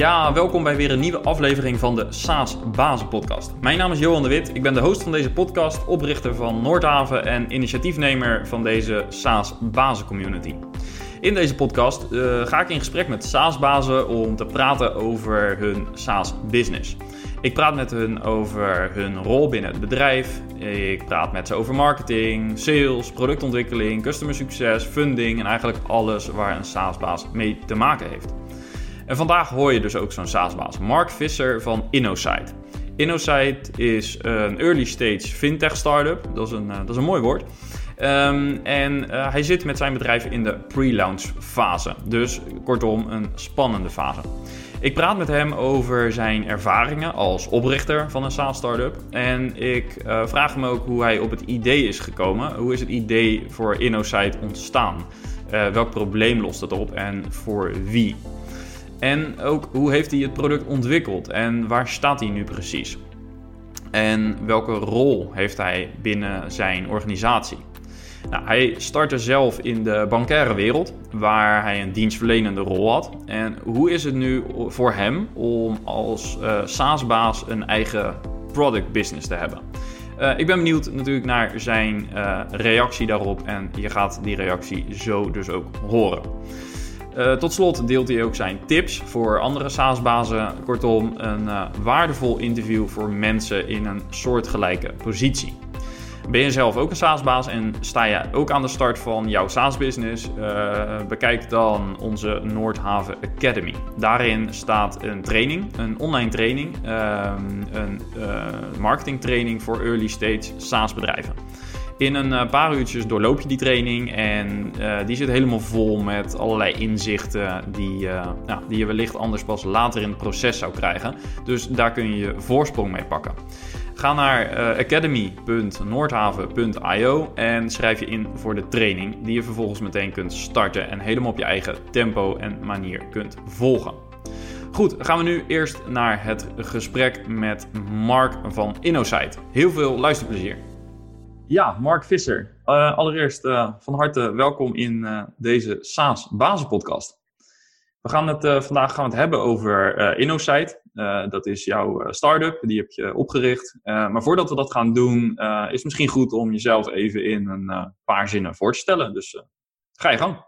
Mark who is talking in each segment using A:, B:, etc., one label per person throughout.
A: Ja, welkom bij weer een nieuwe aflevering van de SaaS Bazen Podcast. Mijn naam is Johan de Wit, ik ben de host van deze podcast, oprichter van Noordhaven en initiatiefnemer van deze SaaS Bazen Community. In deze podcast uh, ga ik in gesprek met SaaS-bazen om te praten over hun SaaS-business. Ik praat met hun over hun rol binnen het bedrijf. Ik praat met ze over marketing, sales, productontwikkeling, customer succes, funding en eigenlijk alles waar een SaaS-baas mee te maken heeft. En vandaag hoor je dus ook zo'n SaaS-baas, Mark Visser van InnoSight. InnoSight is een early stage fintech startup. Dat is een, eh, dat is een mooi woord. Um, en uh, hij zit met zijn bedrijf in de pre-launch fase. Dus kortom, een spannende fase. Ik praat met hem over zijn ervaringen als oprichter van een SaaS-startup. En ik uh, vraag hem ook hoe hij op het idee is gekomen. Hoe is het idee voor InnoSight ontstaan? Welk probleem lost het op en voor wie? En ook hoe heeft hij het product ontwikkeld en waar staat hij nu precies? En welke rol heeft hij binnen zijn organisatie? Nou, hij startte zelf in de bankaire wereld, waar hij een dienstverlenende rol had. En hoe is het nu voor hem om als uh, SaaS-baas een eigen product business te hebben? Uh, ik ben benieuwd natuurlijk naar zijn uh, reactie daarop en je gaat die reactie zo dus ook horen. Uh, tot slot deelt hij ook zijn tips voor andere SaaS-bazen. Kortom, een waardevol interview voor mensen in een soortgelijke positie. Ben je zelf ook een SaaS-baas en sta je ook aan de start van jouw SaaS-business? Uh, bekijk dan onze Noordhaven Academy. Daarin staat een training, een online training, uh, een marketingtraining voor early stage SaaS-bedrijven. In een eh, paar uurtjes doorloop je die training en uh, die zit helemaal vol met allerlei inzichten die, uh, nou, die je wellicht anders pas later in het proces zou krijgen. Dus daar kun je je voorsprong mee pakken. Ga naar uh, academy.noordhaven.io en schrijf je in voor de training die je vervolgens meteen kunt starten en helemaal op je eigen tempo en manier kunt volgen. Goed, gaan we nu eerst naar het gesprek met Mark van InnoSight. Heel veel luisterplezier. Ja, Mark Visser. Uh, allereerst uh, van harte welkom in uh, deze SaaS Bazenpodcast. We gaan het vandaag gaan het hebben over InnoSight. dat is jouw start-up, die heb je opgericht. maar voordat we dat gaan doen, is het misschien goed om jezelf even in een paar zinnen voor te stellen. Dus ga je gang.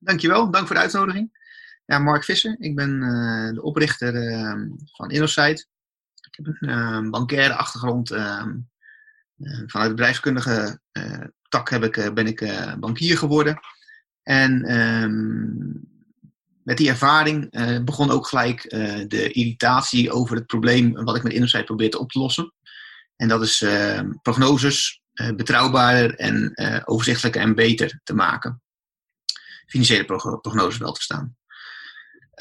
B: Dankjewel, dank voor de uitnodiging. Ja, Mark Visser, ik ben de oprichter van InnoSight. Ik heb een bankaire achtergrond eh, vanuit de bedrijfskundige uh, tak heb ik, uh, ben ik bankier geworden. En um, met die ervaring begon ook gelijk de irritatie over het probleem wat ik met Insight probeerde op te lossen. En dat is ehm, prognoses betrouwbaarder en overzichtelijker en beter te maken. Financiële prognoses wel te staan.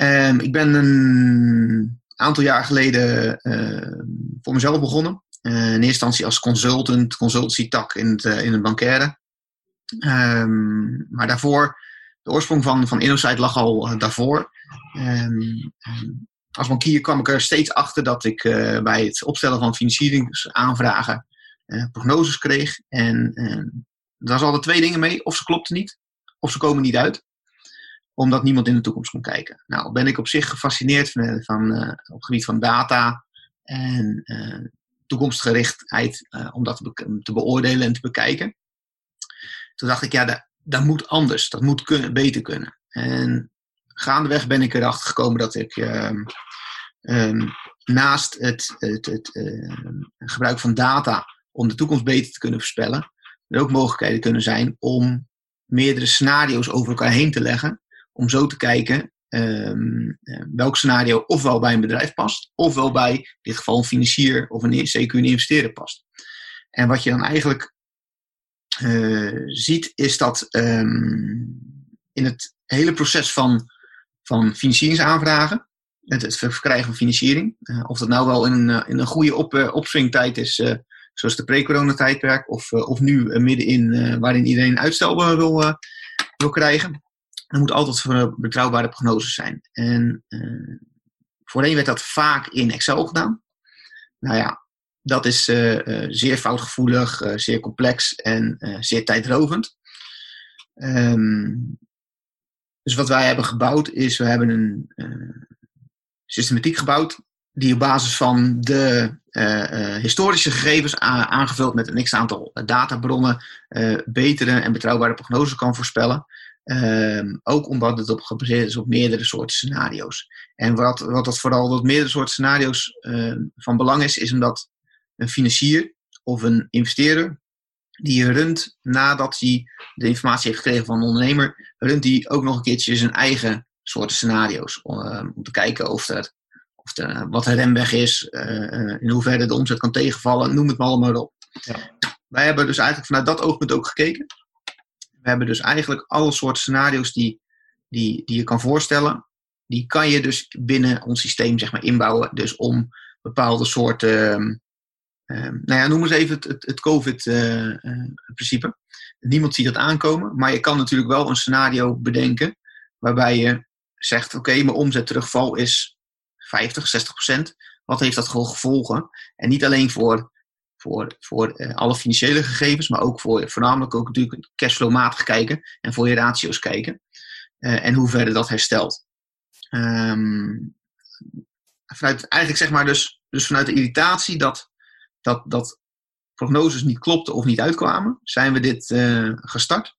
B: Um, ik ben een aantal jaar geleden voor mezelf begonnen. Uh, in eerste instantie als consultant, consultancy-tak in het, uh, in het bankaire. Um, maar daarvoor, de oorsprong van, van InnoSight lag al uh, daarvoor. Um, um, als bankier kwam ik er steeds achter dat ik bij het opstellen van financieringsaanvragen prognoses kreeg. En daar was altijd twee dingen mee. Of ze klopten niet, of ze komen niet uit omdat niemand in de toekomst kon kijken. Nou, ben ik op zich gefascineerd van, van uh, op het gebied van data en uh, toekomstgerichtheid uh, om dat te, beoordelen en te bekijken. Toen dacht ik, ja, dat, dat moet anders. Dat moet kunnen, beter kunnen. En gaandeweg ben ik erachter gekomen dat ik um, um, naast het, het, het uh, gebruik van data om de toekomst beter te kunnen voorspellen, er ook mogelijkheden kunnen zijn om meerdere scenario's over elkaar heen te leggen. Om zo te kijken um, welk scenario ofwel bij een bedrijf past, ofwel bij in dit geval een financier of een CQ een investeerder past. En wat je dan eigenlijk uh, ziet, is dat um, in het hele proces van, van financieringsaanvragen, het, het verkrijgen van financiering, uh, of dat nou wel in een, in een goede op, opswingtijd is, zoals de pre-corona-tijdperk, of, of nu middenin waarin iedereen uitstel wil, wil krijgen, er moet altijd betrouwbare prognoses zijn. En uh, voorheen werd dat vaak in Excel gedaan. Nou ja, dat is uh, uh, zeer foutgevoelig, zeer complex en zeer tijdrovend. Um, dus wat wij hebben gebouwd is, we hebben een systematiek gebouwd die op basis van de historische gegevens aangevuld met een x aantal databronnen betere en betrouwbare prognoses kan voorspellen. Um, ook omdat het op gebaseerd is op meerdere soorten scenario's. En wat, wat dat vooral wat meerdere soorten scenario's uh, van belang is, is omdat een financier of een investeerder die runt nadat hij de informatie heeft gekregen van een ondernemer, runt die ook nog een keertje zijn eigen soorten scenario's om, om te kijken of er of de, wat de remweg is, uh, in hoeverre de omzet kan tegenvallen, noem het maar allemaal op. Ja. Wij hebben dus eigenlijk vanuit dat oogpunt ook gekeken. We hebben dus eigenlijk alle soorten scenario's die, die, die je kan voorstellen, die kan je dus binnen ons systeem zeg maar, inbouwen. Dus om bepaalde soorten, um, nou ja, noem eens even het, het, COVID-principe. Uh, Niemand ziet dat aankomen, maar je kan natuurlijk wel een scenario bedenken waarbij je zegt, oké, mijn omzetterugval is 50, 60 procent. Wat heeft dat gewoon gevolgen? En niet alleen voor, voor, voor uh, alle financiële gegevens, maar ook voor voornamelijk ook natuurlijk cashflowmatig kijken en voor je ratio's kijken. Uh, en hoe verder dat herstelt. Um, vanuit, eigenlijk zeg maar dus, dus vanuit de irritatie dat, dat, dat prognoses niet klopten of niet uitkwamen, zijn we dit uh, gestart.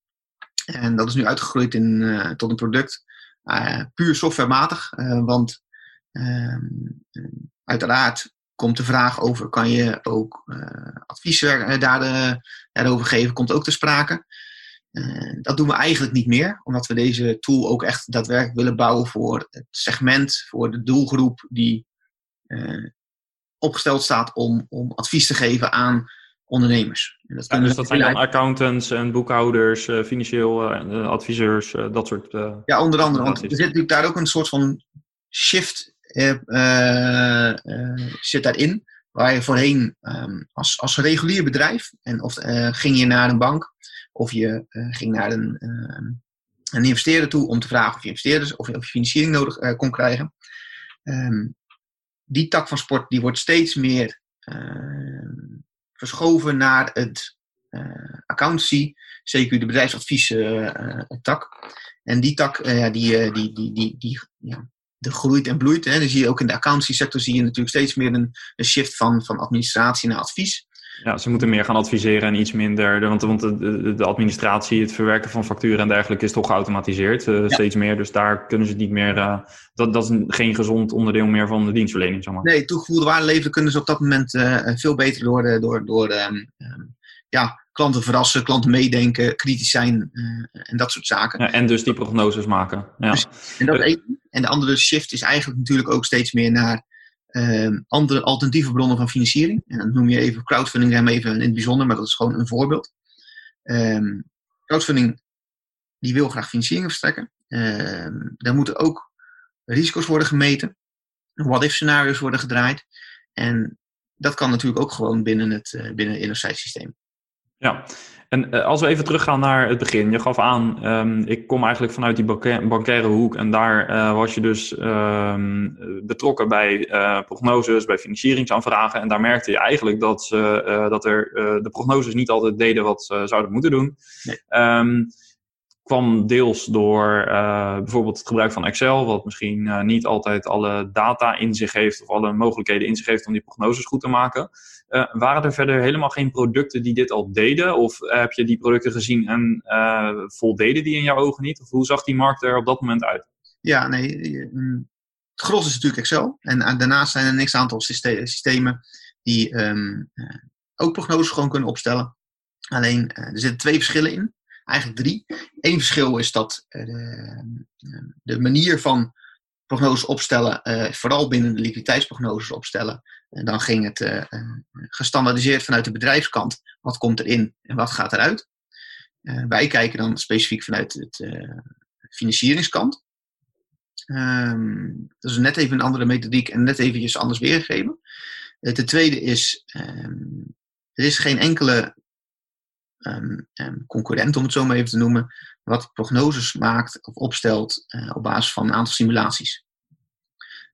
B: En dat is nu uitgegroeid in, tot een product puur softwarematig. want Ehm, uiteraard komt de vraag over, kan je ook uh, advies uh, daar, uh, daarover geven, komt ook te sprake. dat doen we eigenlijk niet meer, omdat we deze tool ook echt daadwerkelijk willen bouwen voor het segment, voor de doelgroep die opgesteld staat om, om advies te geven aan ondernemers.
A: En dat, ja, dus dat zijn dan accountants en boekhouders, financieel adviseurs, dat soort.
B: ja, onder andere. Want er zit natuurlijk daar ook een soort van shift uh, zit daarin. Waar je voorheen um, als, als regulier bedrijf, en of ging je naar een bank of je ging naar een, ehm, een investeerder toe om te vragen of je investeerders of, of je financiering nodig kon krijgen. Um, die tak van sport die wordt steeds meer verschoven naar het accountancy, zeker de bedrijfsadvies tak. En die tak, die, die, die, die, die, ja, de groeit en bloeit. Hè. Dan zie je ook in de accountancy sector zie je natuurlijk steeds meer een, een shift van, van administratie naar advies.
A: Ja, ze moeten meer gaan adviseren en iets minder. Want, want de, de, administratie, het verwerken van facturen en dergelijke is toch geautomatiseerd. Uh, Steeds meer. Dus daar kunnen ze niet meer. Uh, dat, dat is geen gezond onderdeel meer van de dienstverlening. Zeg maar.
B: Nee, toegevoegde waarde leveren kunnen ze op dat moment uh, veel beter door, door, door um, ja, klanten verrassen, klanten meedenken, kritisch zijn en dat soort zaken.
A: Ja, en dus die prognoses maken. Ja. Dus,
B: en, dat en de andere shift is eigenlijk natuurlijk ook steeds meer naar uh, andere alternatieve bronnen van financiering. En dan noem je even crowdfunding hem even in het bijzonder, maar dat is gewoon een voorbeeld. Um, crowdfunding die wil graag financiering verstrekken. Uh, daar moeten ook risico's worden gemeten. What-if scenario's worden gedraaid. En dat kan natuurlijk ook gewoon binnen het, uh, binnen het systeem.
A: Ja, en uh, als we even teruggaan naar het begin. Je gaf aan, um, ik kom eigenlijk vanuit die bankaire hoek en daar uh, was je dus uh, betrokken bij uh, prognoses, bij financieringsaanvragen. En daar merkte je eigenlijk dat, dat er de prognoses niet altijd deden wat ze zouden moeten doen. Nee. Um, kwam deels door uh, bijvoorbeeld het gebruik van Excel, wat misschien uh, niet altijd alle data in zich heeft of alle mogelijkheden in zich heeft om die prognoses goed te maken. Uh, waren er verder helemaal geen producten die dit al deden? Of heb je die producten gezien en voldeden die in jouw ogen niet? Of hoe zag die markt er op dat moment uit?
B: Ja, nee. Mm, het gros is natuurlijk Excel. En daarnaast zijn er x aantal systemen die um, ook prognoses gewoon kunnen opstellen. Alleen, er zitten twee verschillen in eigenlijk drie. Eén verschil is dat uh, de manier van prognoses opstellen, uh, vooral binnen de liquiditeitsprognoses opstellen, en dan ging het uh, gestandaardiseerd vanuit de bedrijfskant. Wat komt erin en wat gaat eruit? wij kijken dan specifiek vanuit het financieringskant. Um, dat is net even een andere methodiek en net eventjes anders weergegeven. De tweede is, um, er is geen enkele um, concurrent, om het zo maar even te noemen, wat prognoses maakt of opstelt op basis van een aantal simulaties.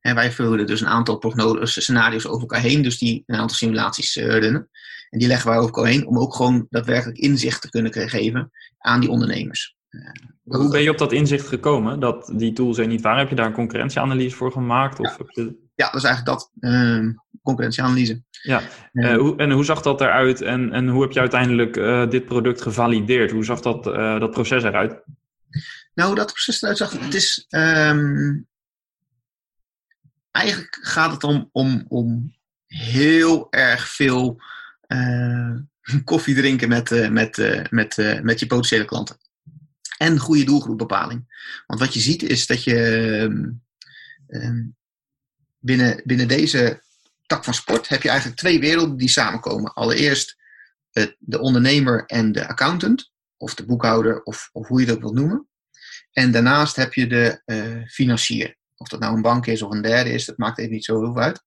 B: En wij vullen dus een aantal prognoses, scenario's over elkaar heen, dus die een aantal simulaties uh, runnen. En die leggen wij over elkaar heen om ook gewoon daadwerkelijk inzicht te kunnen geven aan die ondernemers. Uh,
A: Hoe ben je op dat inzicht gekomen dat die tools er niet waren? Heb je daar een concurrentieanalyse voor gemaakt? Of
B: ja. ja, dat is eigenlijk dat, uh, concurrentieanalyse.
A: Ja, uh, hoe, en hoe zag dat eruit en, en hoe heb je uiteindelijk uh, dit product gevalideerd? Hoe zag dat, dat proces eruit?
B: Nou, dat proces eruit zag, het is... Um, eigenlijk gaat het om, om, om heel erg veel koffie drinken met, met, met, met je potentiële klanten en goede doelgroepbepaling. Want wat je ziet is dat je uh, binnen, binnen deze tak van sport heb je eigenlijk twee werelden die samenkomen. Allereerst de ondernemer en de accountant, of de boekhouder, of, of hoe je dat wilt noemen. En daarnaast heb je de financier. Of dat nou een bank is of een derde is, dat maakt even niet zo heel veel uit.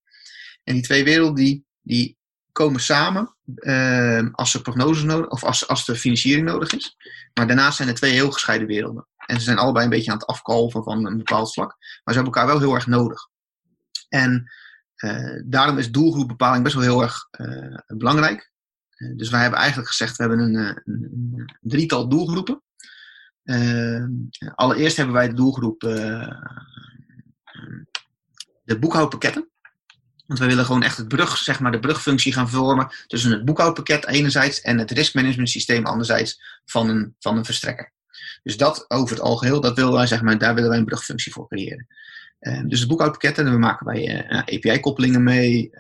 B: En die twee werelden die, die komen samen uh, als er prognoses nodig of als, als er financiering nodig is. Maar daarnaast zijn er twee heel gescheiden werelden. En ze zijn allebei een beetje aan het afkalven van een bepaald vlak. Maar ze hebben elkaar wel heel erg nodig. En uh, daarom is doelgroepbepaling best wel heel erg uh, belangrijk. Uh, dus wij hebben eigenlijk gezegd, we hebben een, een, een drietal doelgroepen. allereerst hebben wij de doelgroep de boekhoudpakketten. Want we willen gewoon echt het brug, zeg maar, de brugfunctie gaan vormen tussen het boekhoudpakket enerzijds en het riskmanagement systeem anderzijds van een, van een verstrekker. Dus dat over het algeheel, dat willen wij, zeg maar, daar willen wij een brugfunctie voor creëren. Uh, dus het boekhoudpakket, en we maken wij uh, API-koppelingen mee,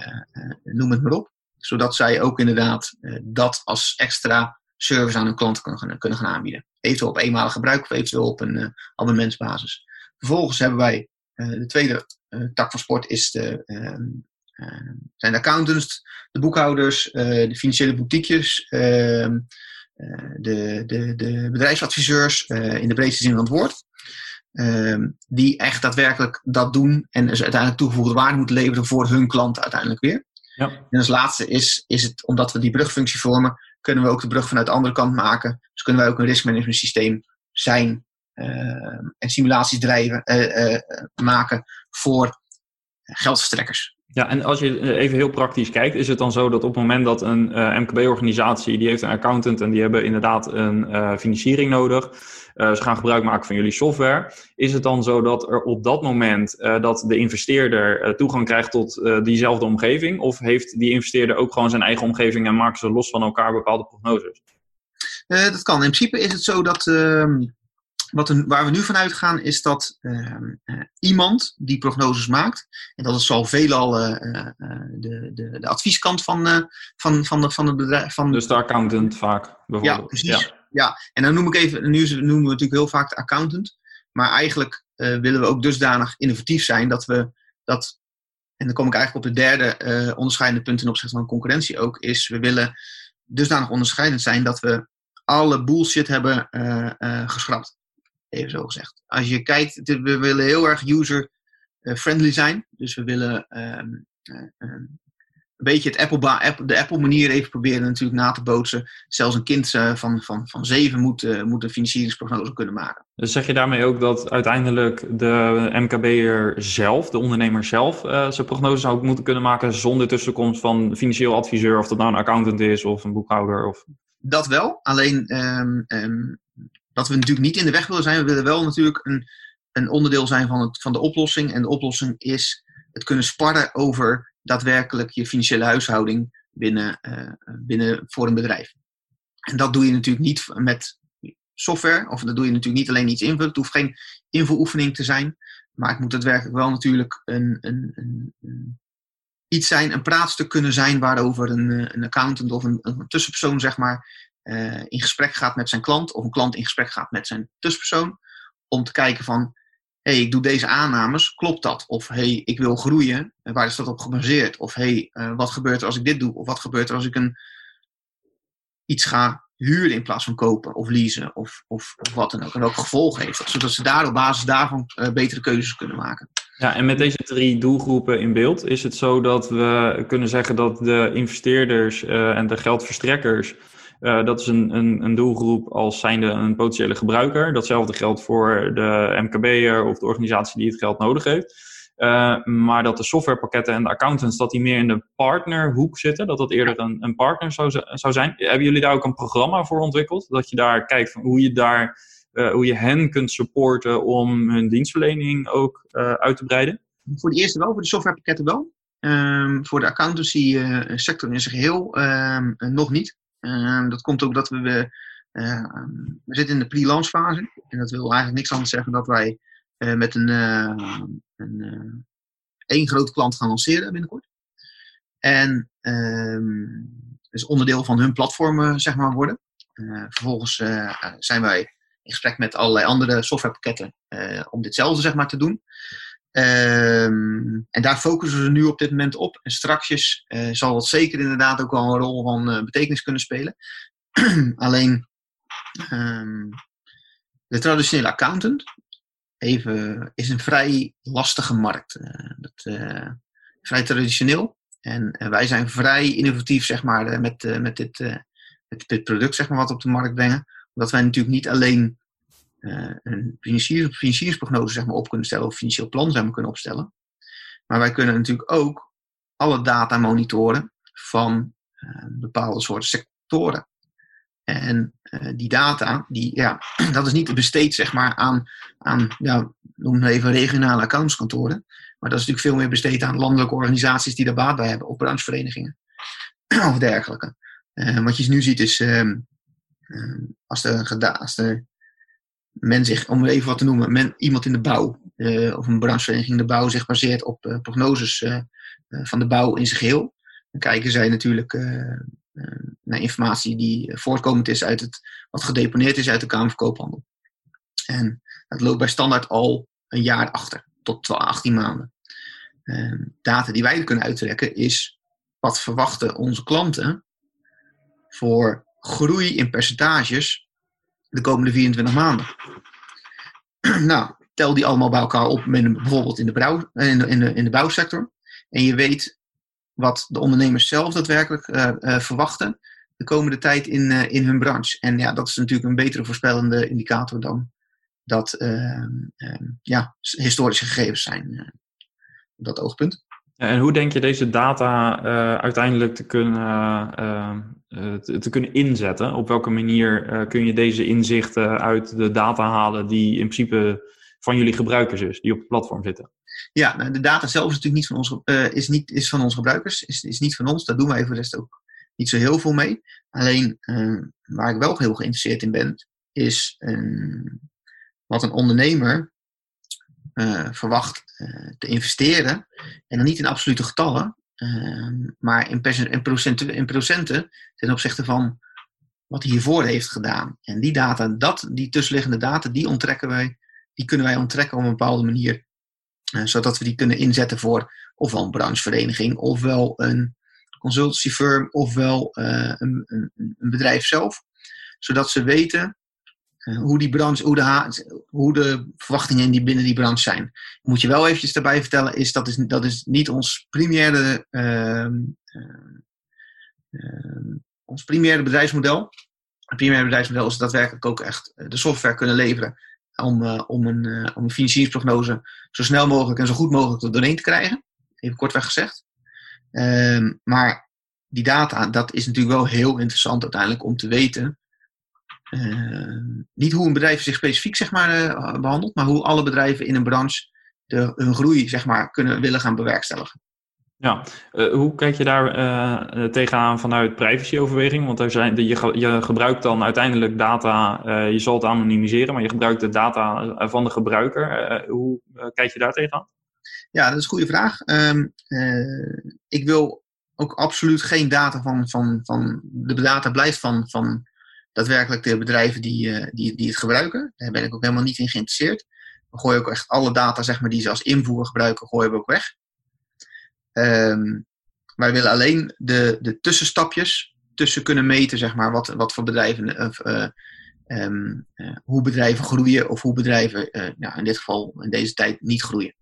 B: noem het maar op. Zodat zij ook inderdaad dat als extra service aan hun klant kunnen, kunnen gaan aanbieden. Eventueel op eenmalig gebruik of eventueel op een abonnementsbasis. Vervolgens hebben wij de tweede tak van sport is de, ehm, Ehm, zijn de accountants, de boekhouders, eh, de financiële boutiques, ehm, eh, de, de, de bedrijfsadviseurs eh, in de breedste zin van het woord. Die echt daadwerkelijk dat doen en dus uiteindelijk toegevoegde waarde moeten leveren voor hun klant uiteindelijk weer. Ja. En als laatste is, is het, omdat we die brugfunctie vormen, kunnen we ook de brug vanuit de andere kant maken. Dus kunnen wij ook een riskmanagement systeem zijn en simulaties drijven, uh, uh, maken voor geldverstrekkers.
A: Ja, en als je eh, even heel praktisch kijkt, is het dan zo dat op het moment dat een uh, MKB-organisatie, die heeft een accountant en die hebben inderdaad een uh, financiering nodig, uh, ze gaan gebruik maken van jullie software, is het dan zo dat er op dat moment dat de investeerder toegang krijgt tot diezelfde omgeving? Of heeft die investeerder ook gewoon zijn eigen omgeving en maken ze los van elkaar bepaalde prognoses?
B: dat kan. In principe is het zo dat ehm, wat waar we nu van uitgaan is dat uh, uh, iemand die prognoses maakt, en dat is zal veelal uh, de, de, de, advieskant van, van, van, de, van het bedrijf. Van,
A: dus de accountant vaak bijvoorbeeld.
B: Ja, precies. Ja. ja. en dan noem ik even, nu noemen we natuurlijk heel vaak de accountant, maar eigenlijk willen we ook dusdanig innovatief zijn dat we dat, en dan kom ik eigenlijk op de derde onderscheidende punt ten opzichte van concurrentie ook, is we willen dusdanig onderscheidend zijn dat we alle bullshit hebben geschrapt. Even zo gezegd. Als je kijkt, we willen heel erg user-friendly zijn. Dus we willen um, um, een beetje het Apple, de Apple-manier even proberen natuurlijk na te bootsen. Zelfs een kind uh, van, van, van zeven moet, uh, moet een financieringsprognose kunnen maken.
A: Dus zeg je daarmee ook dat uiteindelijk de MKB'er zelf, de ondernemer zelf, uh, zijn prognose zou moeten kunnen maken zonder tussenkomst van financieel adviseur, of dat nou een accountant is of een boekhouder? Of...
B: Dat wel, alleen um, dat we natuurlijk niet in de weg willen zijn. We willen wel natuurlijk een, een onderdeel zijn van, het, van de oplossing. En de oplossing is het kunnen sparren over daadwerkelijk je financiële huishouding binnen, uh, binnen voor een bedrijf. En dat doe je natuurlijk niet met software, of dat doe je natuurlijk niet alleen iets invullen. Het hoeft geen invuloefening te zijn, maar het moet daadwerkelijk wel natuurlijk een, een, een, iets zijn, een praatstuk kunnen zijn waarover een, een accountant of een, een tussenpersoon, zeg maar, uh, in gesprek gaat met zijn klant of een klant in gesprek gaat met zijn tussenpersoon om te kijken van hey, ik doe deze aannames, klopt dat? Of hey, ik wil groeien, waar is dat op gebaseerd? Of hey, uh, wat gebeurt er als ik dit doe? Of wat gebeurt er als ik een, iets ga huren in plaats van kopen of leasen of, of, wat dan ook? En welke gevolgen heeft dat? Zodat ze daar op basis daarvan betere keuzes kunnen maken.
A: Ja, en met deze drie doelgroepen in beeld is het zo dat we kunnen zeggen dat de investeerders en de geldverstrekkers uh, dat is een, een, een, doelgroep als zijnde een potentiële gebruiker. Datzelfde geldt voor de MKB'er of de organisatie die het geld nodig heeft. Uh, maar dat de softwarepakketten en de accountants dat die meer in de partnerhoek zitten, dat dat eerder een, een partner zou, zou zijn. Hebben jullie daar ook een programma voor ontwikkeld? Dat je daar kijkt van hoe je daar hoe je hen kunt supporten om hun dienstverlening ook uit te breiden?
B: Voor de eerste wel, voor de softwarepakketten wel. Ehm, voor de accountancy sector in zijn geheel ehm, nog niet. Ehm, dat komt ook dat we, we, we zitten in de pre-launch fase. En dat wil eigenlijk niks anders zeggen dat wij met een, een één grote klant gaan lanceren binnenkort. En um, dus onderdeel van hun platform zeg maar worden. Vervolgens zijn wij in gesprek met allerlei andere softwarepakketten om ditzelfde zeg maar te doen. Um, en daar focussen we nu op dit moment op. En straks zal dat zeker inderdaad ook wel een rol van betekenis kunnen spelen. Alleen um, de traditionele accountant even, is een vrij lastige markt. dat, vrij traditioneel. En wij zijn vrij innovatief, zeg maar, eh, met, eh, met, dit, eh, met dit product, zeg maar, wat we op de markt brengen. Omdat wij natuurlijk niet alleen een financier, financieringsprognose zeg maar, op kunnen stellen, of financieel plan zeg maar, kunnen opstellen. Maar wij kunnen natuurlijk ook alle data monitoren van bepaalde soorten sectoren. En die data, die, ja, dat is niet besteed zeg maar, aan, aan ja, noem het even regionale accountskantoren. Maar dat is natuurlijk veel meer besteed aan landelijke organisaties die daar baat bij hebben, of brancheverenigingen of dergelijke. Wat je nu ziet is, uh, uh, als, de, als de men zich, om even wat te noemen, men, iemand in de bouw eh, of een branchevereniging in de bouw zich baseert op prognoses van de bouw in zijn geheel, dan kijken zij natuurlijk naar informatie die voortkomend is uit het, wat gedeponeerd is uit de Kamer van Koophandel. En dat loopt bij standaard al een jaar achter, tot 18 maanden. Ehm, data die wij kunnen uittrekken is wat verwachten onze klanten voor groei in percentages de komende 24 maanden. nou, tel die allemaal bij elkaar op, bijvoorbeeld in de, bouw, de, in, de, in de bouwsector. En je weet wat de ondernemers zelf daadwerkelijk uh, uh, verwachten de komende tijd in, in hun branche. En ja, dat is natuurlijk een betere voorspellende indicator dan dat ehm, ehm, ja, historische gegevens zijn dat oogpunt.
A: En hoe denk je deze data uh, uiteindelijk te kunnen, uh, te, te, kunnen inzetten? Op welke manier kun je deze inzichten uit de data halen die in principe van jullie gebruikers is, die op het platform zitten?
B: Ja, nou, de data zelf is natuurlijk niet van onze, is niet, is van onze gebruikers, is, is niet van ons. Daar doen wij voor de rest ook niet zo heel veel mee. Alleen waar ik wel heel geïnteresseerd in ben, is wat een ondernemer verwacht te investeren. En dan niet in absolute getallen, uh, maar in, in, procenten, in procenten ten opzichte van wat hij hiervoor heeft gedaan. En die data, dat, die tussenliggende data, die onttrekken wij, die kunnen wij onttrekken op een bepaalde manier. Eh, zodat we die kunnen inzetten voor ofwel een branchevereniging, ofwel een consultancy firm, ofwel een, een, een bedrijf zelf. Zodat ze weten eh, hoe, die branche, hoe, de, hoe de verwachtingen in die, binnen die branche zijn. Moet je wel eventjes daarbij vertellen, is dat is, dat is niet ons primaire, uh, uh, ons primaire bedrijfsmodel. Het primaire bedrijfsmodel is daadwerkelijk ook echt de software kunnen leveren om, om, een, om een financieringsprognose zo snel mogelijk en zo goed mogelijk er doorheen te krijgen. Even kortweg gezegd. Ehm, maar die data, dat is natuurlijk wel heel interessant uiteindelijk om te weten niet hoe een bedrijf zich specifiek zeg maar, uh, behandelt, maar hoe alle bedrijven in een branche de, hun groei zeg maar, kunnen willen gaan bewerkstelligen.
A: Ja, uh, hoe kijk je daar tegenaan vanuit privacyoverweging? Want er zijn, je, je gebruikt dan uiteindelijk data, je zal het anonimiseren, maar je gebruikt de data van de gebruiker. hoe kijk je daar tegenaan?
B: Ja, dat is een goede vraag. Um, ik wil ook absoluut geen data van, van, van de data blijft van, van daadwerkelijk de bedrijven die, uh, die, die het gebruiken. Daar ben ik ook helemaal niet in geïnteresseerd. We gooien ook echt alle data zeg maar, die ze als invoer gebruiken, gooien we ook weg. Um, wij willen alleen de, de tussenstapjes tussen kunnen meten, zeg maar, wat, wat voor bedrijven, uh, um, uh, hoe bedrijven groeien of hoe bedrijven nou, in dit geval in deze tijd niet groeien.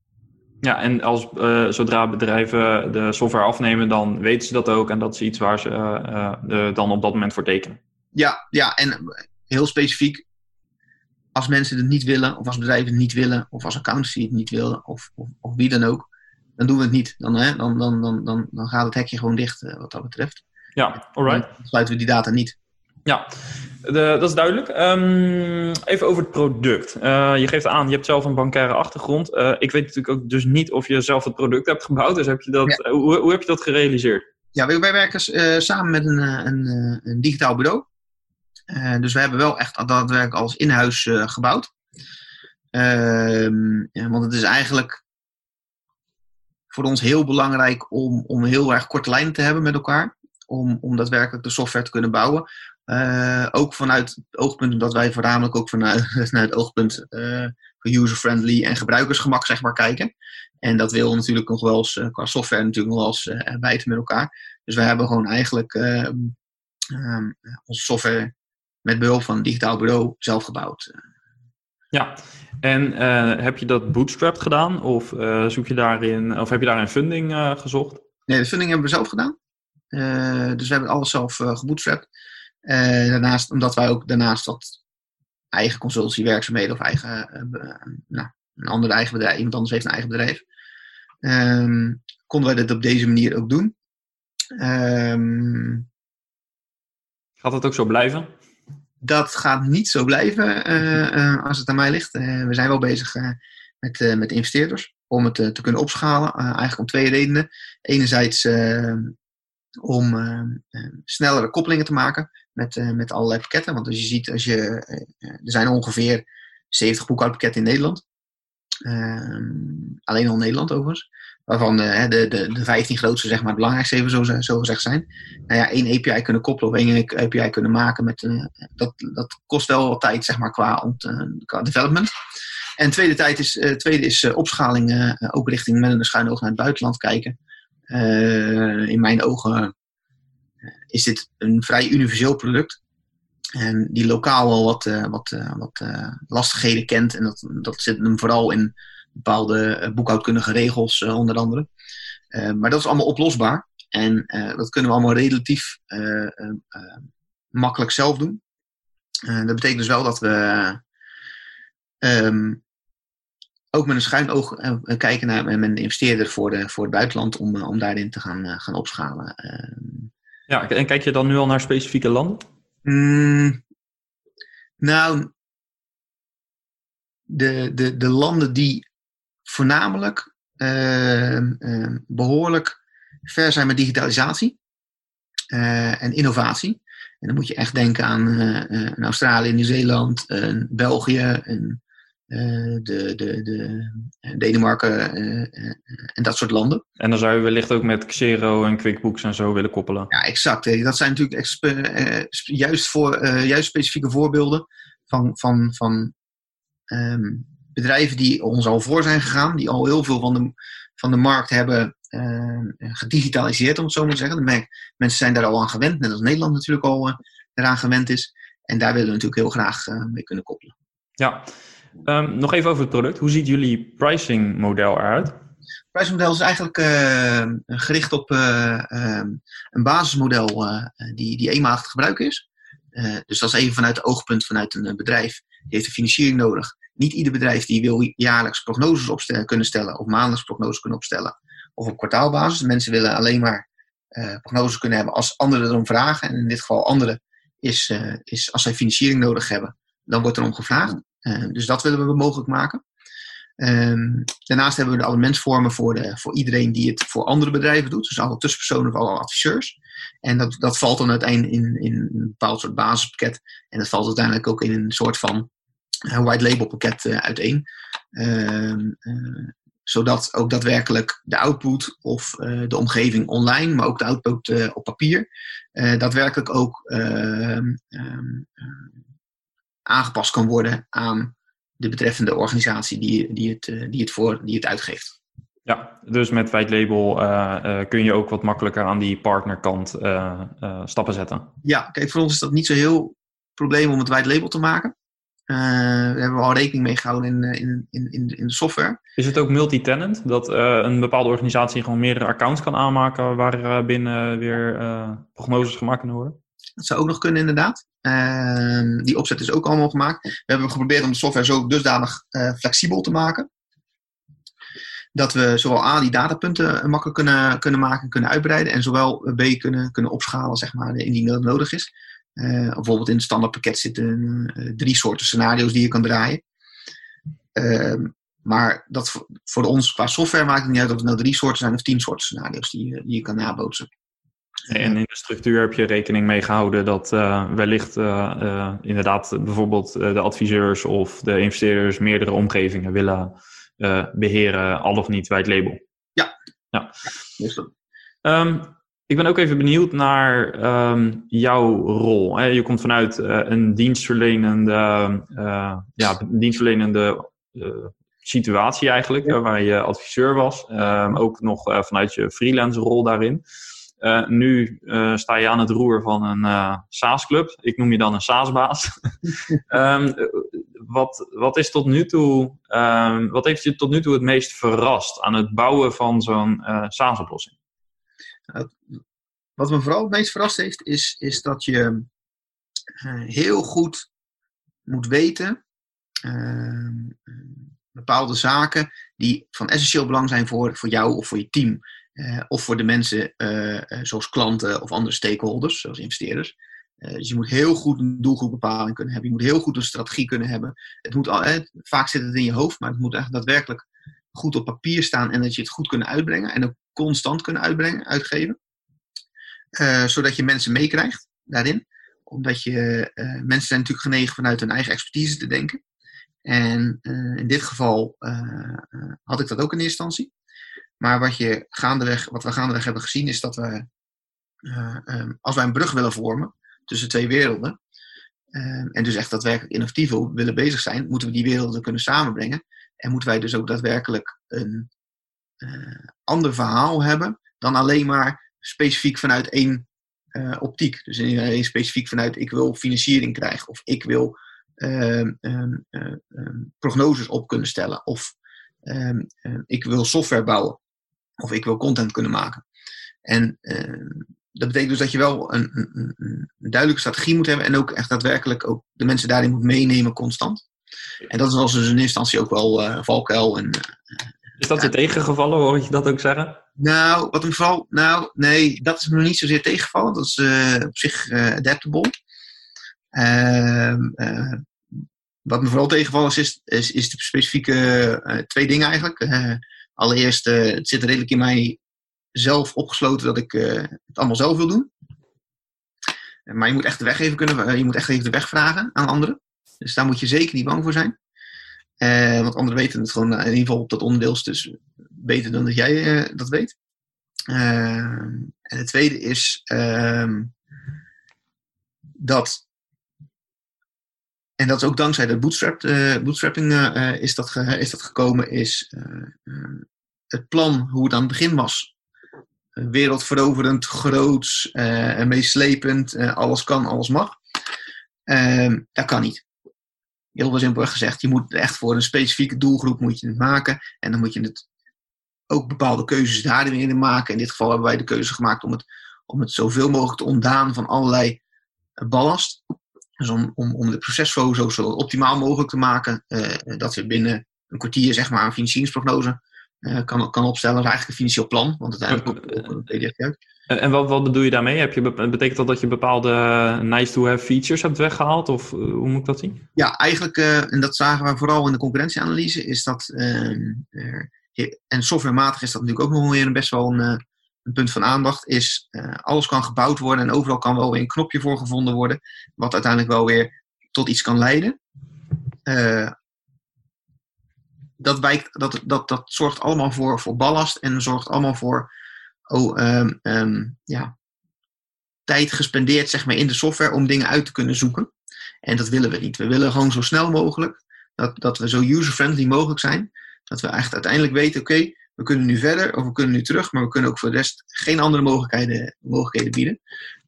A: Ja, en als, zodra bedrijven de software afnemen, dan weten ze dat ook en dat is iets waar ze dan op dat moment voor tekenen.
B: Ja, ja, en heel specifiek, als mensen het niet willen, of als bedrijven het niet willen, of als accountancy het niet willen, of, of, of wie dan ook, dan doen we het niet. Dan, hè, dan, dan, dan, dan, dan gaat het hekje gewoon dicht, uh, wat dat betreft.
A: Ja, alright.
B: Dan sluiten we die data niet.
A: Ja, de, dat is duidelijk. Ehm, even over het product. Uh, je geeft aan, je hebt zelf een bankaire achtergrond. Uh, ik weet natuurlijk ook dus niet of je zelf het product hebt gebouwd. Dus heb je dat, ja. hoe, hoe, heb je dat gerealiseerd?
B: Ja, wij, wij werken uh, samen met een, een, een digitaal bureau. Dus we hebben wel echt daadwerkelijk als in-huis gebouwd. Ehm, want het is eigenlijk voor ons heel belangrijk om, om heel erg korte lijnen te hebben met elkaar. Om, om daadwerkelijk de software te kunnen bouwen. Uh, ook vanuit het oogpunt dat wij voornamelijk ook vanuit, vanuit het oogpunt uh, user-friendly en gebruikersgemak zeg maar kijken. En dat wil natuurlijk nog wel eens, qua software natuurlijk nog wel eens bijten met elkaar. Dus we hebben gewoon eigenlijk ehm, ehm, onze software met behulp van een digitaal bureau zelf gebouwd.
A: Ja, en heb je dat bootstrapped gedaan of zoek je daarin, of heb je daarin funding gezocht?
B: Nee, de funding hebben we zelf gedaan. dus we hebben alles zelf gebootstrapped. Daarnaast, omdat wij ook daarnaast wat eigen consultancywerkzaamheden of eigen, nou, een ander eigen bedrijf, iemand anders heeft een eigen bedrijf, um, konden wij dit op deze manier ook doen. Um,
A: gaat het ook zo blijven?
B: Dat gaat niet zo blijven uh, als het aan mij ligt. we zijn wel bezig met, met investeerders om het te kunnen opschalen. eigenlijk om twee redenen. Enerzijds om snellere koppelingen te maken met, met allerlei pakketten. Want als je ziet, als je, er zijn ongeveer 70 boekhoudpakketten in Nederland. Ehm, alleen al in Nederland overigens. Waarvan de, de, de, de 15 grootste, zeg maar, het belangrijkste even zo, zo gezegd zijn. Nou ja, één API kunnen koppelen of één API kunnen maken. Met, dat, dat kost wel wat tijd, zeg maar, qua, qua development. En tweede, tijd is, tweede is opschaling, ook richting met een schuin oog naar het buitenland kijken. in mijn ogen is dit een vrij universeel product. En die lokaal wel wat, wat, wat lastigheden kent. En dat, dat zit hem vooral in bepaalde boekhoudkundige regels, onder andere. maar dat is allemaal oplosbaar. En dat kunnen we allemaal relatief makkelijk zelf doen. dat betekent dus wel dat we um, ook met een schuin oog kijken naar met een investeerder voor, de, voor het buitenland om, om daarin te gaan, gaan opschalen. Ehm,
A: ja, en kijk je dan nu al naar specifieke landen?
B: Mm, nou, de, de, de landen die voornamelijk uh, uh, behoorlijk ver zijn met digitalisatie uh, en innovatie. En dan moet je echt denken aan, aan Australië, Nieuw-Zeeland, België, en eh, de, de, de eh, Denemarken eh, en dat soort landen.
A: En dan zou je wellicht ook met Xero en QuickBooks en zo willen koppelen.
B: Ja, exact. Dat zijn natuurlijk juist, voor, juist specifieke voorbeelden van, van, van ehm, bedrijven die ons al voor zijn gegaan, die al heel veel van de, van de markt hebben uh, gedigitaliseerd, om het zo maar te zeggen. De mensen zijn daar al aan gewend, net als Nederland natuurlijk al eraan gewend is. En daar willen we natuurlijk heel graag mee kunnen koppelen.
A: Ja, Um, nog even over het product. Hoe ziet jullie pricing model eruit?
B: Het pricing model is eigenlijk uh, gericht op uh, um, een basismodel uh, die, die eenmalig te gebruiken is. dus dat is even vanuit het oogpunt vanuit een bedrijf. Die heeft een financiering nodig. Niet ieder bedrijf die wil jaarlijks prognoses opstellen, kunnen stellen of maandelijks prognoses kunnen opstellen. Of op kwartaalbasis. Mensen willen alleen maar prognoses kunnen hebben als anderen erom vragen. En in dit geval anderen is, is als zij financiering nodig hebben, dan wordt er om gevraagd. Eh, dus dat willen we mogelijk maken. Um, daarnaast hebben we de abonnementsvormen voor, de, voor iedereen die het voor andere bedrijven doet. Dus alle tussenpersonen of alle adviseurs. En dat, dat valt dan uiteindelijk in, in een bepaald soort basispakket. En dat valt uiteindelijk ook in een soort van white label pakket uh, uiteen. Uh, zodat ook daadwerkelijk de output of de omgeving online, maar ook de output op papier, daadwerkelijk ook ehm, ehm, aangepast kan worden aan de betreffende organisatie die, die, het, eh, die, het, voor, die het uitgeeft.
A: Ja, dus met white label uh, uh, kun je ook wat makkelijker aan die partnerkant uh, stappen zetten.
B: Ja, kijk, voor ons is dat niet zo heel probleem om het white label te maken. Daar hebben we al rekening mee gehouden in, in, in, in de software.
A: Is het ook multi-tenant? Dat een bepaalde organisatie gewoon meerdere accounts kan aanmaken waar binnen weer prognoses gemaakt kunnen worden?
B: Dat zou ook nog kunnen, inderdaad. Uh, die opzet is ook allemaal gemaakt. We hebben geprobeerd om de software zo dusdanig uh, flexibel te maken. Dat we zowel A, die datapunten makkelijk kunnen, kunnen maken, kunnen uitbreiden. En zowel B, kunnen, kunnen opschalen, zeg maar, indien dat nodig is. Bijvoorbeeld in het standaardpakket zitten drie soorten scenario's die je kan draaien. Ehm, maar dat voor, ons qua software maakt het niet uit of het nou drie soorten zijn of tien soorten scenario's die, die je kan nabootsen.
A: En in de structuur heb je rekening mee gehouden dat uh, wellicht uh, uh, inderdaad bijvoorbeeld de adviseurs of de investeerders meerdere omgevingen willen beheren, al of niet bij het label.
B: Ja.
A: ja. Um, ik ben ook even benieuwd naar um, jouw rol. Hè? Je komt vanuit een dienstverlenende, ja, dienstverlenende situatie eigenlijk, waar je adviseur was. Um, ook nog vanuit je freelance rol daarin. Nu sta je aan het roer van een SaaS-club. Ik noem je dan een SaaS-baas. um, wat, wat, is tot nu toe, wat heeft je tot nu toe het meest verrast aan het bouwen van zo'n SaaS-oplossing?
B: Wat me vooral het meest verrast heeft, is, is dat je heel goed moet weten ehm, bepaalde zaken die van essentieel belang zijn voor, voor jou of voor je team. Uh, of voor de mensen zoals klanten of andere stakeholders, zoals investeerders. dus je moet heel goed een doelgroepbepaling kunnen hebben. Je moet heel goed een strategie kunnen hebben. Het moet al, vaak zit het in je hoofd, maar het moet echt daadwerkelijk goed op papier staan en dat je het goed kunnen uitbrengen en ook constant kunnen uitbrengen, uitgeven. zodat je mensen meekrijgt daarin. Omdat je, mensen zijn natuurlijk genegen vanuit hun eigen expertise te denken. En in dit geval had ik dat ook in eerste instantie. Maar wat, je wat we gaandeweg hebben gezien is dat we, um, als wij een brug willen vormen tussen twee werelden, en dus echt daadwerkelijk innovatief willen bezig zijn, moeten we die werelden kunnen samenbrengen. En moeten wij dus ook daadwerkelijk een ander verhaal hebben dan alleen maar specifiek vanuit één optiek. Dus in, specifiek vanuit ik wil financiering krijgen of ik wil ehm, ehm, prognoses op kunnen stellen of ik wil software bouwen. Of ik wil content kunnen maken. En dat betekent dus dat je wel een, een, een, duidelijke strategie moet hebben en ook echt daadwerkelijk ook de mensen daarin moet meenemen constant. En dat is als dus in eerste instantie ook wel valkuil. En,
A: is dat je tegengevallen, hoor je dat ook zeggen?
B: Nou, wat me vooral, nou, nee, dat is me nog niet zozeer tegengevallen. Dat is op zich adaptable. Ehm, wat me vooral tegengevallen is, is, is, de specifieke twee dingen eigenlijk allereerst, het zit redelijk in mij zelf opgesloten dat ik het allemaal zelf wil doen. Maar je moet echt de weg even kunnen, je moet echt even de weg vragen aan anderen. Dus daar moet je zeker niet bang voor zijn. Want anderen weten het gewoon in ieder geval op dat onderdeel, dus beter dan dat jij dat weet. en het tweede is ehm, dat en dat is ook dankzij de bootstrap, bootstrapping is, dat is gekomen, is het plan hoe het aan het begin was. wereldveroverend, groots, en meeslepend, alles kan, alles mag. Ehm, dat kan niet. Heel simpelweg gezegd, je moet echt voor een specifieke doelgroep moet je het maken. En dan moet je het ook bepaalde keuzes daarin in maken. In dit geval hebben wij de keuze gemaakt om het, om het zoveel mogelijk te ontdaan van allerlei ballast. Dus om, om, om de procesflow zo, zo optimaal mogelijk te maken, uh, dat we binnen een kwartier zeg maar, een financieringsprognose kan, kan opstellen. Dat is eigenlijk een financieel plan, want uiteindelijk komt ook een PDF uit.
A: En wat, wat bedoel je daarmee? Heb je, betekent dat dat je bepaalde nice-to-have features hebt weggehaald? Of hoe moet ik dat zien?
B: Ja, eigenlijk, uh, en dat zagen we vooral in de concurrentieanalyse, is dat, ehm, en softwarematig is dat natuurlijk ook nog weer best wel een, een punt van aandacht is, uh, alles kan gebouwd worden en overal kan wel weer een knopje voor gevonden worden, wat uiteindelijk wel weer tot iets kan leiden. Dat, wijkt, dat, dat, dat zorgt allemaal voor, voor ballast en zorgt allemaal voor oh, um, um, ja, tijd gespendeerd zeg maar, in de software om dingen uit te kunnen zoeken. En dat willen we niet. We willen gewoon zo snel mogelijk, dat, dat we zo user-friendly mogelijk zijn, dat we echt uiteindelijk weten, oké, we kunnen nu verder of we kunnen nu terug, maar we kunnen ook voor de rest geen andere mogelijkheden, mogelijkheden bieden.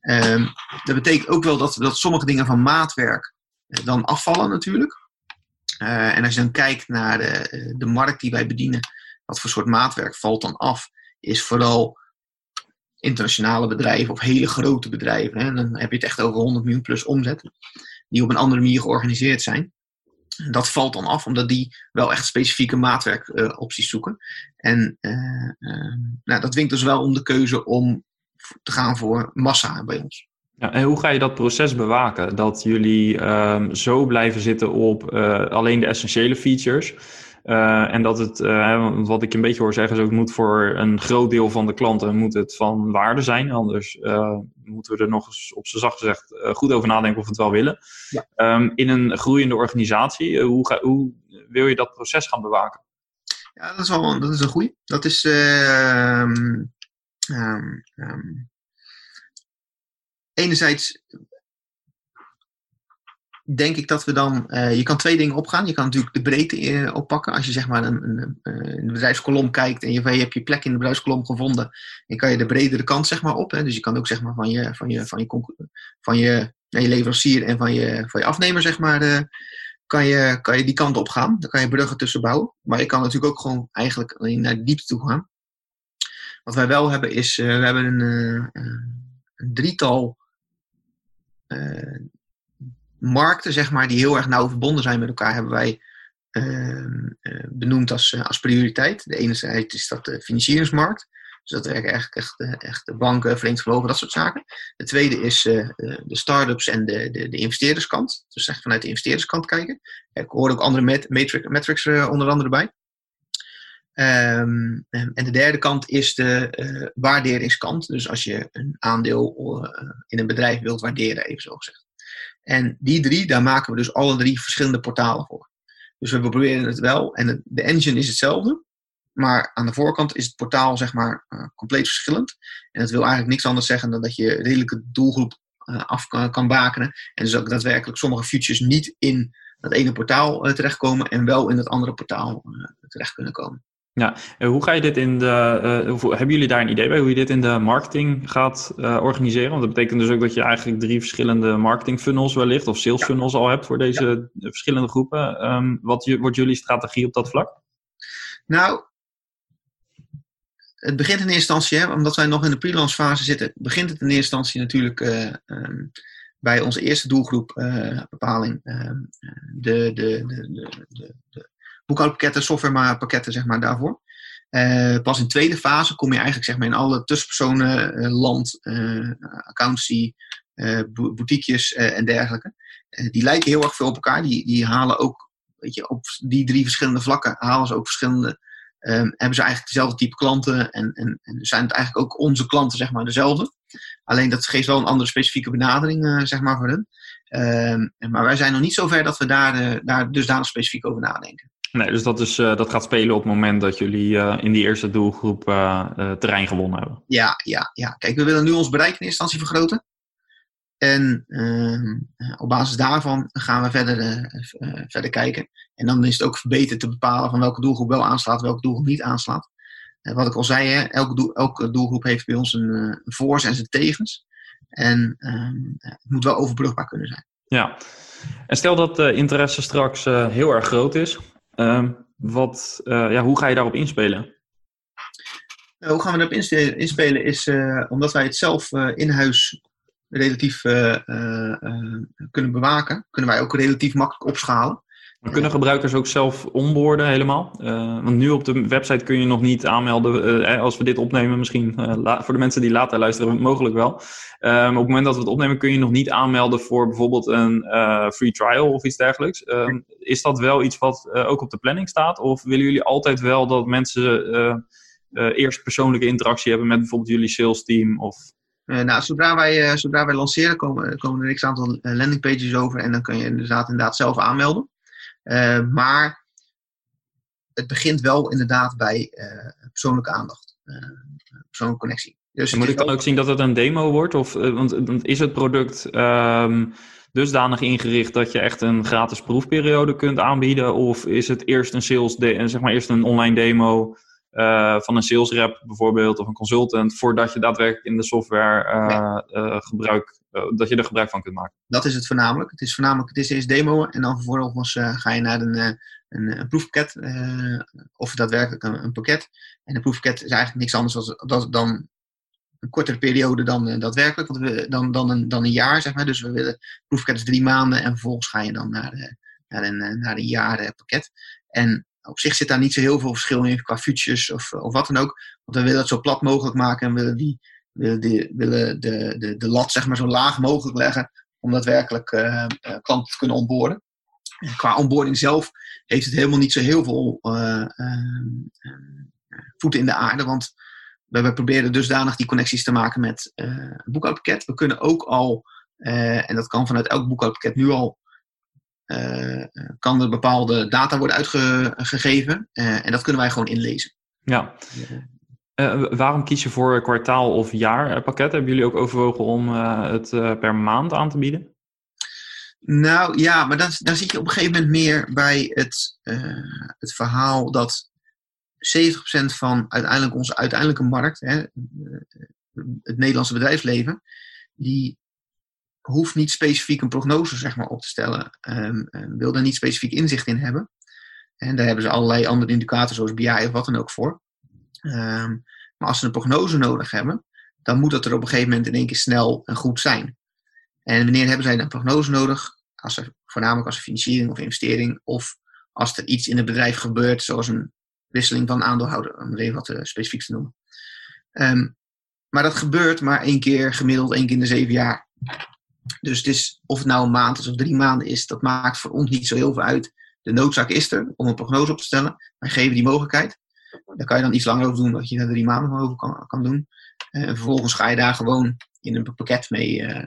B: Um, dat betekent ook wel dat, dat sommige dingen van maatwerk eh, dan afvallen natuurlijk. Uh, en als je dan kijkt naar de, eh, de markt die wij bedienen, wat voor soort maatwerk valt dan af, is vooral internationale bedrijven of hele grote bedrijven. Hè? Dan heb je het echt over 100 miljoen plus omzet, die op een andere manier georganiseerd zijn. Dat valt dan af, omdat die wel echt specifieke maatwerkopties uh, zoeken. En uh, nou, dat dwingt dus wel om de keuze om te gaan voor massa bij ons.
A: Ja, en hoe ga je dat proces bewaken? Dat jullie ehm, zo blijven zitten op alleen de essentiële features. en dat het, wat ik een beetje hoor zeggen, is ook moet voor een groot deel van de klanten moet het van waarde zijn. Anders moeten we er nog eens op z'n zacht gezegd goed over nadenken of we het wel willen. Ja. Ehm, in een groeiende organisatie, hoe, ga, hoe wil je dat proces gaan bewaken?
B: Ja, dat is, wel, dat is een goeie. Dat is. Uh, enerzijds denk ik dat we dan. Uh, je kan twee dingen opgaan. Je kan natuurlijk de breedte uh, oppakken. Als je zeg maar een, een, een, bedrijfskolom kijkt en je, je hebt je plek in de bedrijfskolom gevonden, dan kan je de bredere kant zeg maar op. Hè. Dus je kan ook zeg maar van je, van je, van je, van je, leverancier en van je, van je afnemer zeg maar kan je, kan je die kant op gaan. Dan kan je bruggen tussen bouwen. Maar je kan natuurlijk ook gewoon eigenlijk alleen naar de diepte toe gaan. Wat wij wel hebben is, we hebben een, een drietal uh, markten, zeg maar, die heel erg nauw verbonden zijn met elkaar, hebben wij ehm, benoemd als, als prioriteit. De ene zijde is dat de financieringsmarkt. Dus dat werken eigenlijk echt, eh, echt de banken, vreemd geloven, dat soort zaken. De tweede is de start-ups en de, de, de investeerderskant. Dus echt vanuit de investeerderskant kijken. Ik hoor ook andere met, metric, metrics onder andere bij. Um, en de derde kant is de uh, waarderingskant. Dus als je een aandeel in een bedrijf wilt waarderen, even zo gezegd. En die drie, daar maken we dus alle drie verschillende portalen voor. Dus we proberen het wel. En de engine is hetzelfde. Maar aan de voorkant is het portaal zeg maar uh, compleet verschillend. En dat wil eigenlijk niks anders zeggen dan dat je redelijke doelgroep af kan, kan bakenen. En dus ook daadwerkelijk sommige features niet in dat ene portaal terechtkomen en wel in het andere portaal terecht kunnen komen.
A: Ja, en hoe ga je dit in de. hebben jullie daar een idee bij hoe je dit in de marketing gaat organiseren? Want dat betekent dus ook dat je eigenlijk drie verschillende marketing funnels wellicht, of sales funnels al hebt voor deze verschillende groepen. Um, wat wordt jullie strategie op dat vlak?
B: Nou, het begint in eerste instantie, hè, omdat wij nog in de pre-launch fase zitten, begint het in eerste instantie natuurlijk uh, um, bij onze eerste doelgroep uh, bepaling. Uh, de, de, de, de, de boekhoudpakketten, softwarepakketten, zeg maar, daarvoor. pas in tweede fase kom je eigenlijk zeg maar, in alle tussenpersonen, land, accountancy, boutiquejes en dergelijke. die lijken heel erg veel op elkaar. Die, die halen ook, weet je, op die drie verschillende vlakken halen ze ook verschillende um, hebben ze eigenlijk dezelfde type klanten en, en, en, zijn het eigenlijk ook onze klanten zeg maar dezelfde. Alleen dat geeft wel een andere specifieke benadering zeg maar voor hen. Um, maar wij zijn nog niet zover dat we daar, uh, daar dusdanig specifiek over nadenken.
A: Nee, dus dat, is, uh, dat gaat spelen op het moment dat jullie in die eerste doelgroep terrein gewonnen hebben.
B: Ja, ja, ja. Kijk, we willen nu ons bereik in eerste instantie vergroten. En uh, op basis daarvan gaan we verder, verder kijken. En dan is het ook beter te bepalen van welke doelgroep wel aanslaat, welke doelgroep niet aanslaat. Wat ik al zei, hè, elke, doel, elke doelgroep heeft bij ons een, een voor's en zijn tegens. En ehm, het moet wel overbrugbaar kunnen zijn.
A: Ja, en stel dat de interesse straks heel erg groot is. Ehm, wat, ja, hoe ga je daarop inspelen?
B: hoe gaan we daarop inspelen? Is omdat wij het zelf in huis relatief kunnen bewaken, kunnen wij ook relatief makkelijk opschalen.
A: Kunnen gebruikers ook zelf onboorden helemaal? want nu op de website kun je nog niet aanmelden. als we dit opnemen, misschien voor de mensen die later luisteren, mogelijk wel. op het moment dat we het opnemen, kun je nog niet aanmelden voor bijvoorbeeld een free trial of iets dergelijks. Ehm, is dat wel iets wat ook op de planning staat? Of willen jullie altijd wel dat mensen eerst persoonlijke interactie hebben met bijvoorbeeld jullie sales team? Of
B: nou, zodra wij, zodra wij lanceren, komen, komen er een aantal eh, landingpages over en dan kun je inderdaad, inderdaad zelf aanmelden. Maar het begint wel inderdaad bij persoonlijke aandacht, persoonlijke connectie.
A: Dus moet ik dan ook zien dat het een demo wordt? Of, want is het product um, dusdanig ingericht dat je echt een gratis proefperiode kunt aanbieden? Of is het eerst een sales, zeg maar eerst een online demo uh, van een sales rep bijvoorbeeld of een consultant, voordat je daadwerkelijk in de software uh, uh, gebruik, dat je er gebruik van kunt maken.
B: Dat is het voornamelijk. Het is voornamelijk, het is eerst demo en dan vervolgens ga je naar een, een, een proefpakket, of daadwerkelijk een, een, pakket. En een proefpakket is eigenlijk niks anders dan, dan een kortere periode dan daadwerkelijk, want we, dan, dan, een, dan een jaar zeg maar. Dus we willen proefpakket is drie maanden en vervolgens ga je dan naar, naar, een, naar een jaar pakket. En op zich zit daar niet zo heel veel verschil in qua features of, of wat dan ook. Want we willen het zo plat mogelijk maken en willen die, willen, willen de, de, de lat zeg maar, zo laag mogelijk leggen om daadwerkelijk uh, klanten te kunnen onboorden. qua onboarding zelf heeft het helemaal niet zo heel veel voeten in de aarde, want we, proberen dusdanig die connecties te maken met een boekhoudpakket. We kunnen ook al, en dat kan vanuit elk boekhoudpakket nu al, kan er bepaalde data worden uitgegeven en dat kunnen wij gewoon inlezen.
A: Ja. Uh, waarom kies je voor kwartaal- of jaarpakket? Hebben jullie ook overwogen om uh, het uh, per maand aan te bieden?
B: Nou ja, maar dan, dan zit je op een gegeven moment meer bij het, het verhaal dat 70% van uiteindelijk onze uiteindelijke markt, hè, het Nederlandse bedrijfsleven, die hoeft niet specifiek een prognose zeg maar, op te stellen, um, wil daar niet specifiek inzicht in hebben. En daar hebben ze allerlei andere indicatoren zoals BI of wat dan ook voor. Um, maar als ze een prognose nodig hebben, dan moet dat er op een gegeven moment in één keer snel en goed zijn. En wanneer hebben zij een prognose nodig? Als er, voornamelijk als er financiering of investering of als er iets in het bedrijf gebeurt, zoals een wisseling van aandeelhouder, om even wat uh, specifiek te noemen. Um, maar dat gebeurt maar één keer gemiddeld, één keer in de zeven jaar. Dus het is, of het nou een maand is of drie maanden is, dat maakt voor ons niet zo heel veel uit. De noodzaak is er om een prognose op te stellen. Wij geven die mogelijkheid. Daar kan je dan iets langer over doen, dat je daar drie maanden over kan, kan doen. Eh, en vervolgens ga je daar gewoon in een pakket mee uh,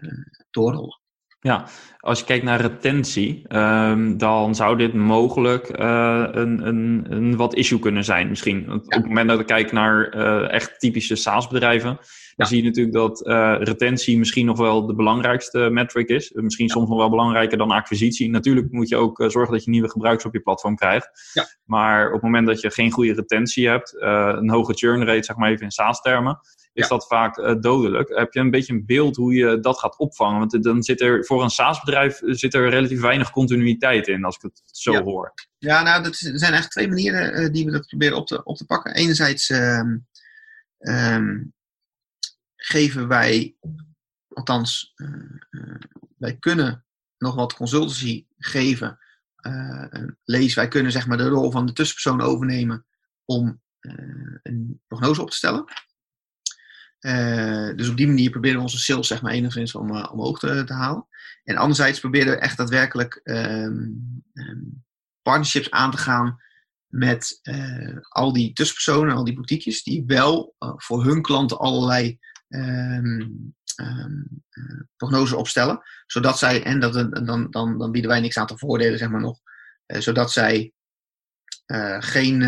B: doorrollen.
A: Ja, als je kijkt naar retentie, um, dan zou dit mogelijk uh, een, een, een wat issue kunnen zijn misschien. Want Op het moment dat we kijken naar uh, echt typische SaaS-bedrijven, dan zie je natuurlijk dat uh, retentie misschien nog wel de belangrijkste metric is. Misschien soms nog wel belangrijker dan acquisitie. Natuurlijk moet je ook zorgen dat je nieuwe gebruikers op je platform krijgt. Ja. Maar op het moment dat je geen goede retentie hebt, een hoge churn rate, zeg maar even in SaaS-termen, is dat vaak uh, dodelijk. Heb je een beetje een beeld hoe je dat gaat opvangen? Want dan zit er voor een SaaS-bedrijf zit er relatief weinig continuïteit in, als ik het zo
B: ja.
A: hoor.
B: Ja, nou, dat zijn eigenlijk twee manieren uh, die we dat proberen op te, op te pakken. Enerzijds um, um, geven wij, althans, uh, wij kunnen nog wat consultancy geven. lees, wij kunnen zeg maar de rol van de tussenpersoon overnemen om een prognose op te stellen. Dus op die manier proberen we onze sales zeg maar, enigszins om, omhoog te, te, halen. En anderzijds proberen we echt daadwerkelijk um, um, partnerships aan te gaan met al die tussenpersonen, al die boutiques, die wel voor hun klanten allerlei um, opstellen. Zodat zij, en dat, dan, dan, dan bieden wij niks aan te voordelen, zeg maar nog, zodat zij geen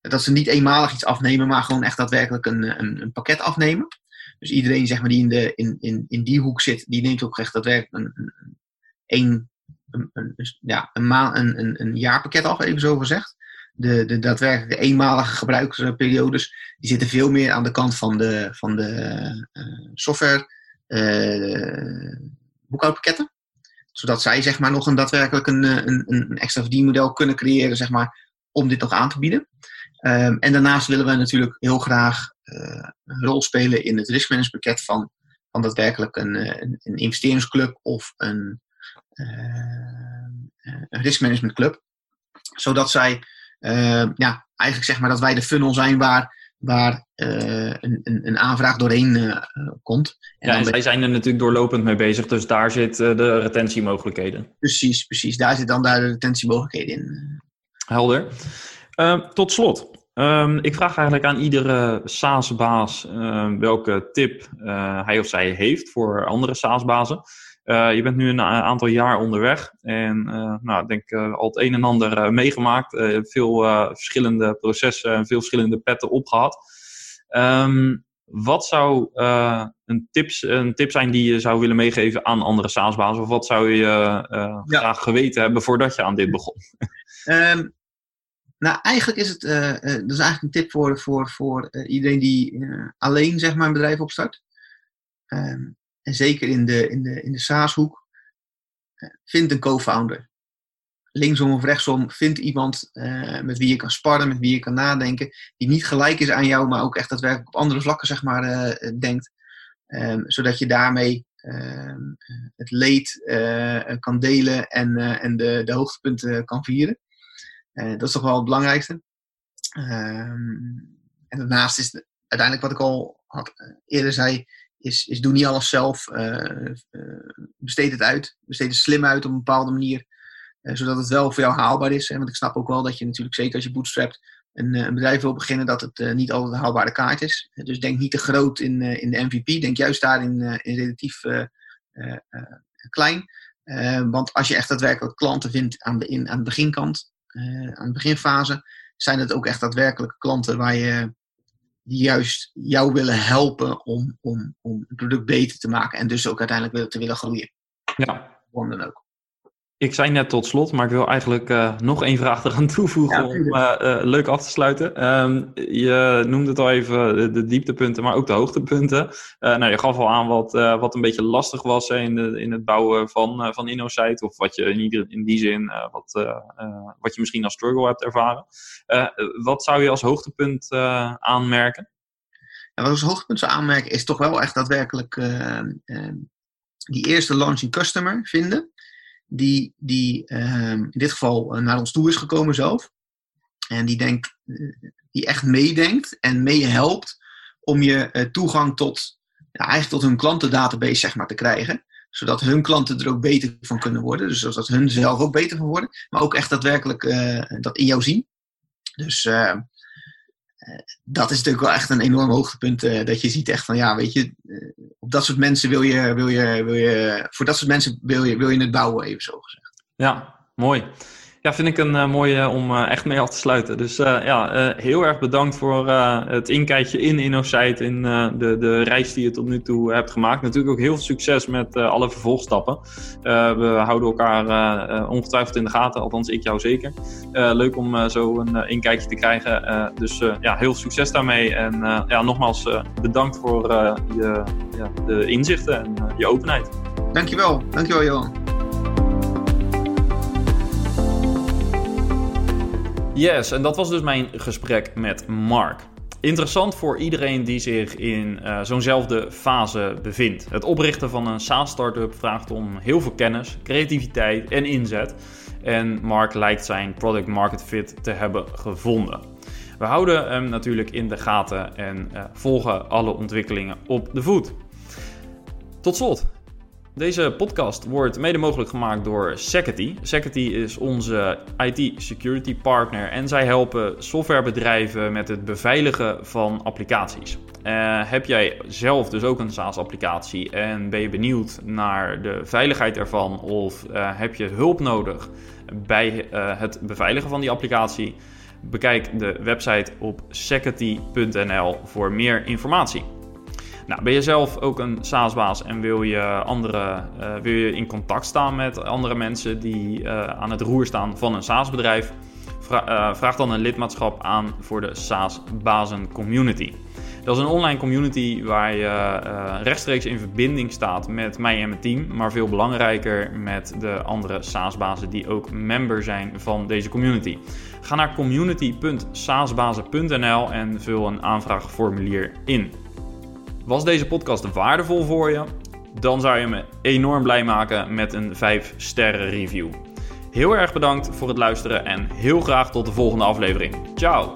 B: dat ze niet eenmalig iets afnemen, maar gewoon echt daadwerkelijk een, een, een pakket afnemen. Dus iedereen zeg maar, die in, de, in, in, in die hoek zit, die neemt ook echt daadwerkelijk een, een, een, ja, een, een, een, een jaarpakket af, even zo gezegd. De, de daadwerkelijke eenmalige gebruiksperiodes, die zitten veel meer aan de kant van de, van de uh, software uh, boekhoudpakketten. Zodat zij zeg maar, nog een daadwerkelijk een, een, een extra verdienmodel kunnen creëren zeg maar, om dit nog aan te bieden. Um, en daarnaast willen we natuurlijk heel graag een rol spelen in het riskmanagementpakket van, van daadwerkelijk een, een, investeringsclub of een, een riskmanagementclub. Zodat zij, ja, eigenlijk zeg maar dat wij de funnel zijn waar, waar een, een, een, aanvraag doorheen komt.
A: En ja, en zij zijn er natuurlijk doorlopend mee bezig, dus daar zit de retentiemogelijkheden.
B: Precies, precies. Daar zit dan daar de retentiemogelijkheden in.
A: Helder. Uh, tot slot, um, ik vraag eigenlijk aan iedere SaaS-baas uh, welke tip uh, hij of zij heeft voor andere SaaS-bazen. Je bent nu een aantal jaar onderweg en nou, ik denk al het een en ander meegemaakt. veel verschillende processen en veel verschillende petten opgehad. Um, wat zou een, tips, een tip zijn die je zou willen meegeven aan andere SaaS-bazen? Of wat zou je ja. graag geweten hebben voordat je aan dit begon?
B: Um, nou, eigenlijk is het, uh, uh, dat is eigenlijk een tip voor, voor, voor uh, iedereen die alleen zeg maar, een bedrijf opstart. Um, en zeker in de, in de, in de SaaS-hoek. vind een co-founder. Linksom of rechtsom, vind iemand met wie je kan sparren, met wie je kan nadenken. Die niet gelijk is aan jou, maar ook echt daadwerkelijk op andere vlakken zeg maar, denkt. Um, zodat je daarmee ehm, het leed kan delen en, en de, de hoogtepunten kan vieren. Dat is toch wel het belangrijkste. Um, en daarnaast is, uiteindelijk wat ik al eerder zei, is, is doe niet alles zelf. besteed het uit. Besteed het slim uit op een bepaalde manier. zodat het wel voor jou haalbaar is. Hè? Want ik snap ook wel dat je natuurlijk, zeker als je bootstrapt, een, een bedrijf wil beginnen, dat het niet altijd een haalbare kaart is. Dus denk niet te groot in, in de MVP. Denk juist daarin in relatief klein. want als je echt daadwerkelijk klanten vindt aan de, in, aan de beginkant, aan de beginfase, zijn het ook echt daadwerkelijke klanten waar je, die juist jou willen helpen om, om, om het product beter te maken en dus ook uiteindelijk te willen groeien.
A: Ja. dan ook. Ik zei net tot slot, maar ik wil eigenlijk uh, nog één vraag eraan toevoegen om uh, uh, leuk af te sluiten. Um, je noemde het al even de, de, dieptepunten, maar ook de hoogtepunten. nou, je gaf al aan wat, wat een beetje lastig was hè, in, de, in het bouwen van, van InnoSite. Of wat je in, ieder, in die zin, wat, wat je misschien als struggle hebt ervaren. wat zou je als hoogtepunt aanmerken?
B: Ja, wat als hoogtepunt zou aanmerken is toch wel echt daadwerkelijk die eerste launching customer vinden die, die ehm, in dit geval eh, naar ons toe is gekomen zelf. En die, denkt, eh, die echt meedenkt en meehelpt om je eh, toegang tot, ja, eigenlijk tot hun klantendatabase zeg maar, te krijgen. Zodat hun klanten er ook beter van kunnen worden. Dus zodat hun zelf ook beter van worden. Maar ook echt daadwerkelijk dat in jou zien. Dus dat is natuurlijk wel echt een enorm hoogtepunt. dat je ziet echt van ja, weet je, op dat soort mensen wil je, wil je, wil je, voor dat soort mensen wil je, wil je het bouwen, even zo gezegd.
A: Ja, mooi. Ja, vind ik een uh, mooie om uh, echt mee af te sluiten. Dus ja, heel erg bedankt voor het inkijkje in InnoSite, in de, de reis die je tot nu toe hebt gemaakt. Natuurlijk ook heel veel succes met alle vervolgstappen. we houden elkaar ongetwijfeld in de gaten, althans ik jou zeker. leuk om zo een inkijkje te krijgen. dus ja, heel veel succes daarmee. En ja, nogmaals bedankt voor je, ja, de inzichten en je openheid.
B: Dankjewel, dankjewel Johan.
A: Yes, en dat was dus mijn gesprek met Mark. Interessant voor iedereen die zich in uh, zo'nzelfde fase bevindt. Het oprichten van een SaaS-startup vraagt om heel veel kennis, creativiteit en inzet. En Mark lijkt zijn product market fit te hebben gevonden. We houden hem natuurlijk in de gaten en uh, volgen alle ontwikkelingen op de voet. Tot slot, deze podcast wordt mede mogelijk gemaakt door Security. Security is onze IT-security partner en zij helpen softwarebedrijven met het beveiligen van applicaties. Uh, heb jij zelf dus ook een SaaS-applicatie en ben je benieuwd naar de veiligheid ervan of uh, heb je hulp nodig bij uh, het beveiligen van die applicatie? Bekijk de website op security.nl voor meer informatie. Nou, ben je zelf ook een SaaS-baas en wil je, andere, uh, wil je in contact staan met andere mensen die uh, aan het roer staan van een SaaS-bedrijf? Uh, vraag dan een lidmaatschap aan voor de SaaS-bazen community. Dat is een online community waar je rechtstreeks in verbinding staat met mij en mijn team, maar veel belangrijker met de andere SaaS-bazen die ook member zijn van deze community. Ga naar community.saasbazen.nl en vul een aanvraagformulier in. Was deze podcast waardevol voor je? Dan zou je me enorm blij maken met een 5 sterren review. Heel erg bedankt voor het luisteren en heel graag tot de volgende aflevering. Ciao!